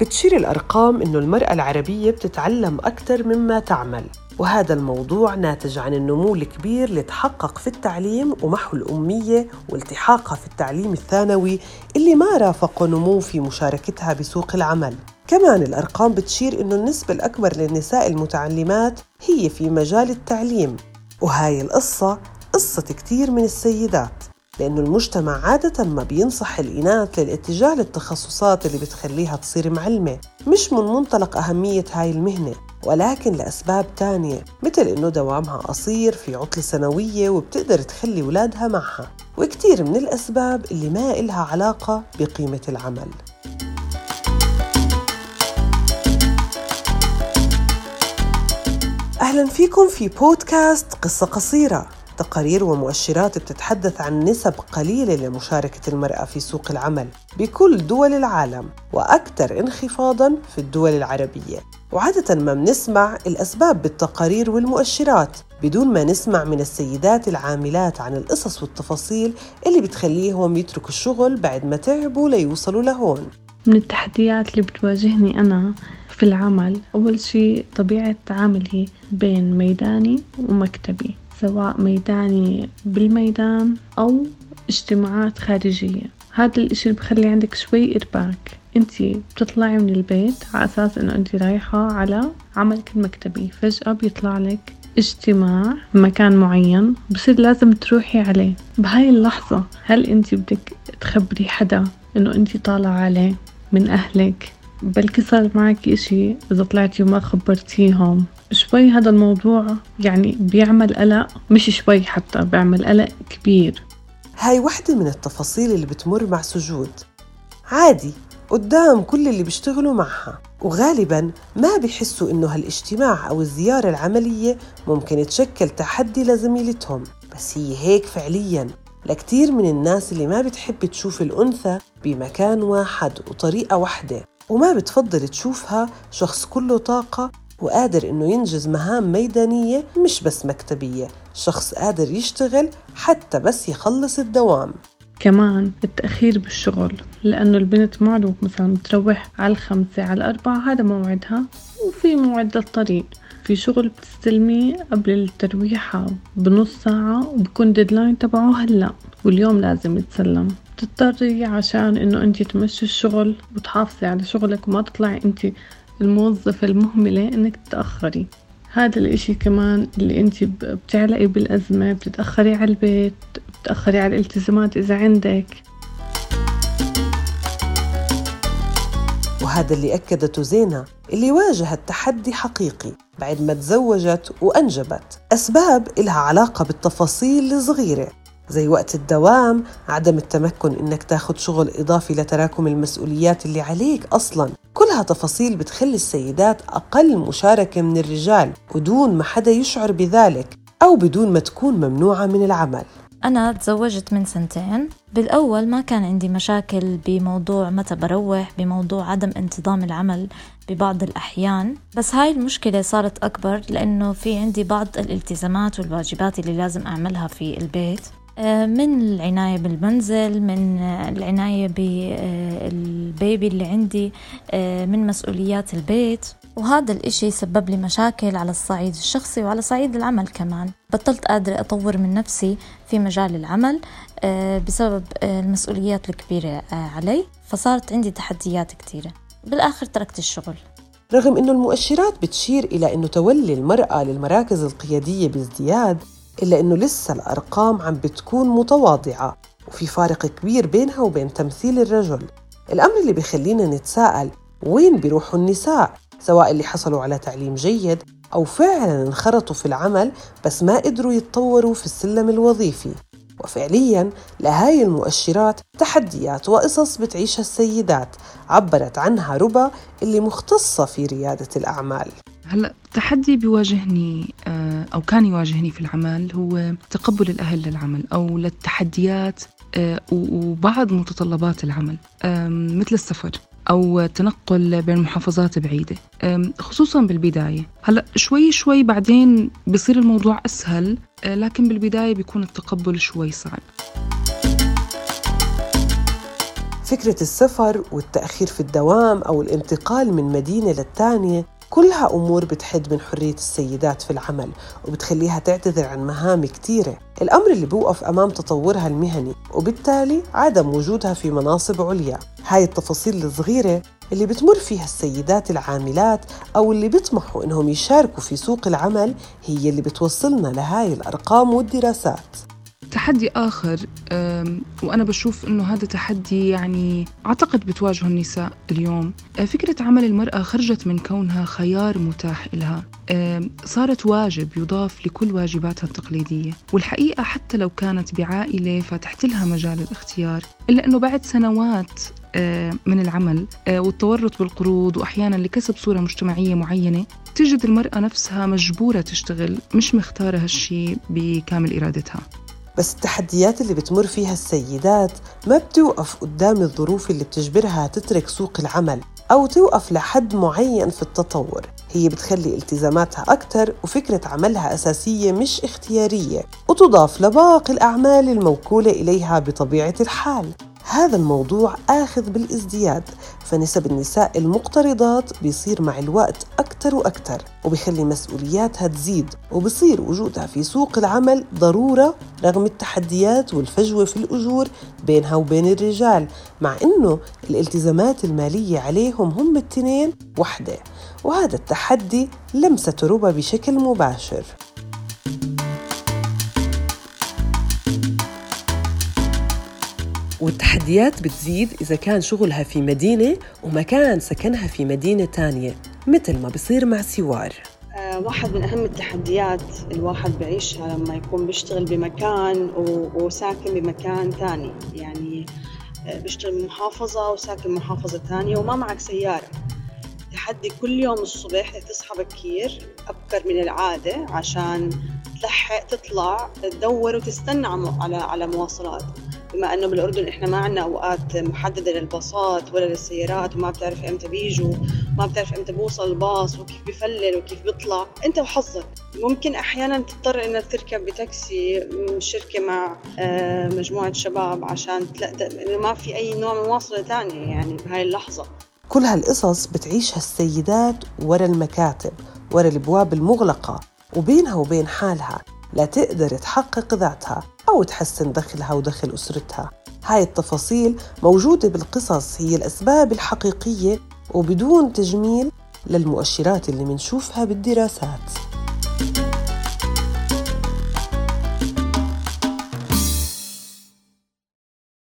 بتشير الأرقام إنه المرأة العربية بتتعلم أكثر مما تعمل وهذا الموضوع ناتج عن النمو الكبير اللي تحقق في التعليم ومحو الأمية والتحاقها في التعليم الثانوي اللي ما رافقه نمو في مشاركتها بسوق العمل. كمان الأرقام بتشير إنه النسبة الأكبر للنساء المتعلمات هي في مجال التعليم وهاي القصة قصة كتير من السيدات. لأنه المجتمع عادة ما بينصح الإناث للاتجاه للتخصصات اللي بتخليها تصير معلمة مش من منطلق أهمية هاي المهنة ولكن لأسباب تانية مثل إنه دوامها قصير في عطلة سنوية وبتقدر تخلي ولادها معها وكتير من الأسباب اللي ما إلها علاقة بقيمة العمل. أهلا فيكم في بودكاست قصة قصيرة. تقارير ومؤشرات بتتحدث عن نسب قليلة لمشاركة المرأة في سوق العمل بكل دول العالم وأكثر انخفاضاً في الدول العربية. وعادة ما بنسمع الأسباب بالتقارير والمؤشرات بدون ما نسمع من السيدات العاملات عن القصص والتفاصيل اللي بتخليهم يتركوا الشغل بعد ما تعبوا ليوصلوا لهون. من التحديات اللي بتواجهني أنا في العمل أول شيء طبيعة عملي بين ميداني ومكتبي. سواء ميداني بالميدان أو اجتماعات خارجية. هذا اللي بخلي عندك شوي إرباك. انتي بتطلعي من البيت على أساس إنه انتي رايحة على عملك المكتبي. فجأة بيطلع لك اجتماع بمكان معين بصير لازم تروحي عليه. بهاي اللحظة هل انتي بدك تخبري حدا إنه انتي طالعة عليه من أهلك؟ بلكي صار معك إشي إذا طلعتي وما خبرتيهم. شوي هذا الموضوع يعني بيعمل قلق مش شوي حتى بيعمل قلق كبير. هاي وحدة من التفاصيل اللي بتمر مع سجود. عادي قدام كل اللي بيشتغلوا معها. وغالبا ما بيحسوا إنه هالاجتماع أو الزيارة العملية ممكن تشكل تحدي لزميلتهم. بس هي هيك فعليا. لكتير من الناس اللي ما بتحب تشوف الأنثى بمكان واحد وطريقة واحدة وما بتفضل تشوفها شخص كله طاقة وقادر إنه ينجز مهام ميدانية مش بس مكتبية شخص قادر يشتغل حتى بس يخلص الدوام. كمان التأخير بالشغل لأنه البنت معروف مثلا بتروح على الخمسة على الأربعة هذا موعدها وفي موعد للطريق. في شغل بتستلميه قبل الترويحة بنص ساعة وبكون ديدلاين تبعه هلأ واليوم لازم يتسلم. تضطري عشان إنه انت تمشي الشغل وتحافظي على شغلك وما تطلعي انت الموظفة المهملة انك تتأخري. هذا الإشي كمان اللي أنت بتعلقي بالأزمة بتتأخري على البيت بتتأخري على الالتزامات إذا عندك. وهذا اللي أكدته زينة اللي واجهت تحدي حقيقي بعد ما تزوجت وأنجبت. أسباب إلها علاقة بالتفاصيل الصغيرة زي وقت الدوام عدم التمكن إنك تاخد شغل إضافي لتراكم المسؤوليات اللي عليك أصلاً. كلها تفاصيل بتخلي السيدات أقل مشاركة من الرجال ودون ما حدا يشعر بذلك أو بدون ما تكون ممنوعة من العمل. أنا تزوجت من سنتين. بالأول ما كان عندي مشاكل بموضوع متى بروح بموضوع عدم انتظام العمل ببعض الأحيان. بس هاي المشكلة صارت أكبر لأنه في عندي بعض الالتزامات والواجبات اللي لازم أعملها في البيت. من العناية بالمنزل من العناية بالبيبي اللي عندي آه، من مسؤوليات البيت. وهذا الإشي سبب لي مشاكل على الصعيد الشخصي وعلى صعيد العمل كمان. بطلت قادرة أطور من نفسي في مجال العمل آه، بسبب المسؤوليات الكبيرة علي. فصارت عندي تحديات كثيرة بالآخر تركت الشغل. رغم أنه المؤشرات بتشير إلى أنه تولي المرأة للمراكز القيادية بازدياد إلا إنه لسه الأرقام عم بتكون متواضعة وفي فارق كبير بينها وبين تمثيل الرجل. الأمر اللي بخلينا نتساءل وين بيروحوا النساء؟ سواء اللي حصلوا على تعليم جيد أو فعلا انخرطوا في العمل بس ما قدروا يتطوروا في السلم الوظيفي. وفعليا لهاي المؤشرات تحديات وقصص بتعيشها السيدات عبرت عنها ربا اللي مختصة في ريادة الأعمال. هلا تحدي بيواجهني آه، أو كان يواجهني في العمل هو تقبل الأهل للعمل أو للتحديات آه، وبعض متطلبات العمل مثل السفر أو تنقل بين محافظات بعيدة خصوصا بالبداية. هلأ شوي شوي بعدين بصير الموضوع أسهل آه، لكن بالبداية بيكون التقبل شوي صعب. فكرة السفر والتأخير في الدوام أو الانتقال من مدينة للتانية كلها أمور بتحد من حرية السيدات في العمل وبتخليها تعتذر عن مهام كتيرة. الأمر اللي بوقف أمام تطورها المهني وبالتالي عدم وجودها في مناصب عليا. هاي التفاصيل الصغيرة اللي بتمر فيها السيدات العاملات أو اللي بيطمحوا إنهم يشاركوا في سوق العمل هي اللي بتوصلنا لهاي الأرقام والدراسات. تحدي آخر وأنا بشوف إنه هذا تحدي يعني أعتقد بتواجهه النساء اليوم. أه، فكرة عمل المرأة خرجت من كونها خيار متاح لها صارت واجب يضاف لكل واجباتها التقليدية. والحقيقة حتى لو كانت بعائلة فتحت لها مجال الاختيار. إلا أنه بعد سنوات أه، من العمل أه، والتورط بالقروض وأحيانا لكسب صورة مجتمعية معينة تجد المرأة نفسها مجبورة تشتغل مش مختارة هالشي بكامل إرادتها. بس التحديات اللي بتمر فيها السيدات ما بتوقف قدام الظروف اللي بتجبرها تترك سوق العمل أو توقف لحد معين في التطور. هي بتخلي التزاماتها أكثر وفكرة عملها أساسية مش اختيارية وتضاف لباقي الأعمال الموكولة إليها بطبيعة الحال. هذا الموضوع آخذ بالازدياد فنسب النساء المقترضات بيصير مع الوقت أكثر وأكثر وبيخلي مسؤولياتها تزيد وبصير وجودها في سوق العمل ضرورة رغم التحديات والفجوة في الأجور بينها وبين الرجال مع إنه الالتزامات المالية عليهم هم التنين وحدة وهذا التحدي لمسة ربا بشكل مباشر. والتحديات بتزيد إذا كان شغلها في مدينة ومكان سكنها في مدينة تانية مثل ما بصير مع سوار. آه، واحد من أهم التحديات الواحد بعيشها لما يكون بيشتغل بمكان وساكن بمكان تاني. يعني آه، بيشتغل بمحافظة وساكن بمحافظة تانية وما معك سيارة. تحدي كل يوم الصبح تصحى بكير أبكر من العادة عشان تلحق تطلع تدور وتستنى على على مواصلات. بما أنه بالأردن إحنا ما عندنا أوقات محددة للباصات ولا للسيارات وما بتعرف إمتى بيجوا ما بتعرف إمتى بوصل الباص وكيف بفلل وكيف بيطلع. أنت وحظك. ممكن أحيانا تضطر إنك تركب بتاكسي من شركة مع آه، مجموعة شباب عشان إنه ما في أي نوع من مواصلة ثانية يعني بهاي اللحظة. كل هالقصص بتعيشها السيدات ورا المكاتب ورا الأبواب المغلقة وبينها وبين حالها. لا تقدر تحقق ذاتها أو تحسن دخلها ودخل أسرتها. هاي التفاصيل موجودة بالقصص هي الأسباب الحقيقية وبدون تجميل للمؤشرات اللي منشوفها بالدراسات.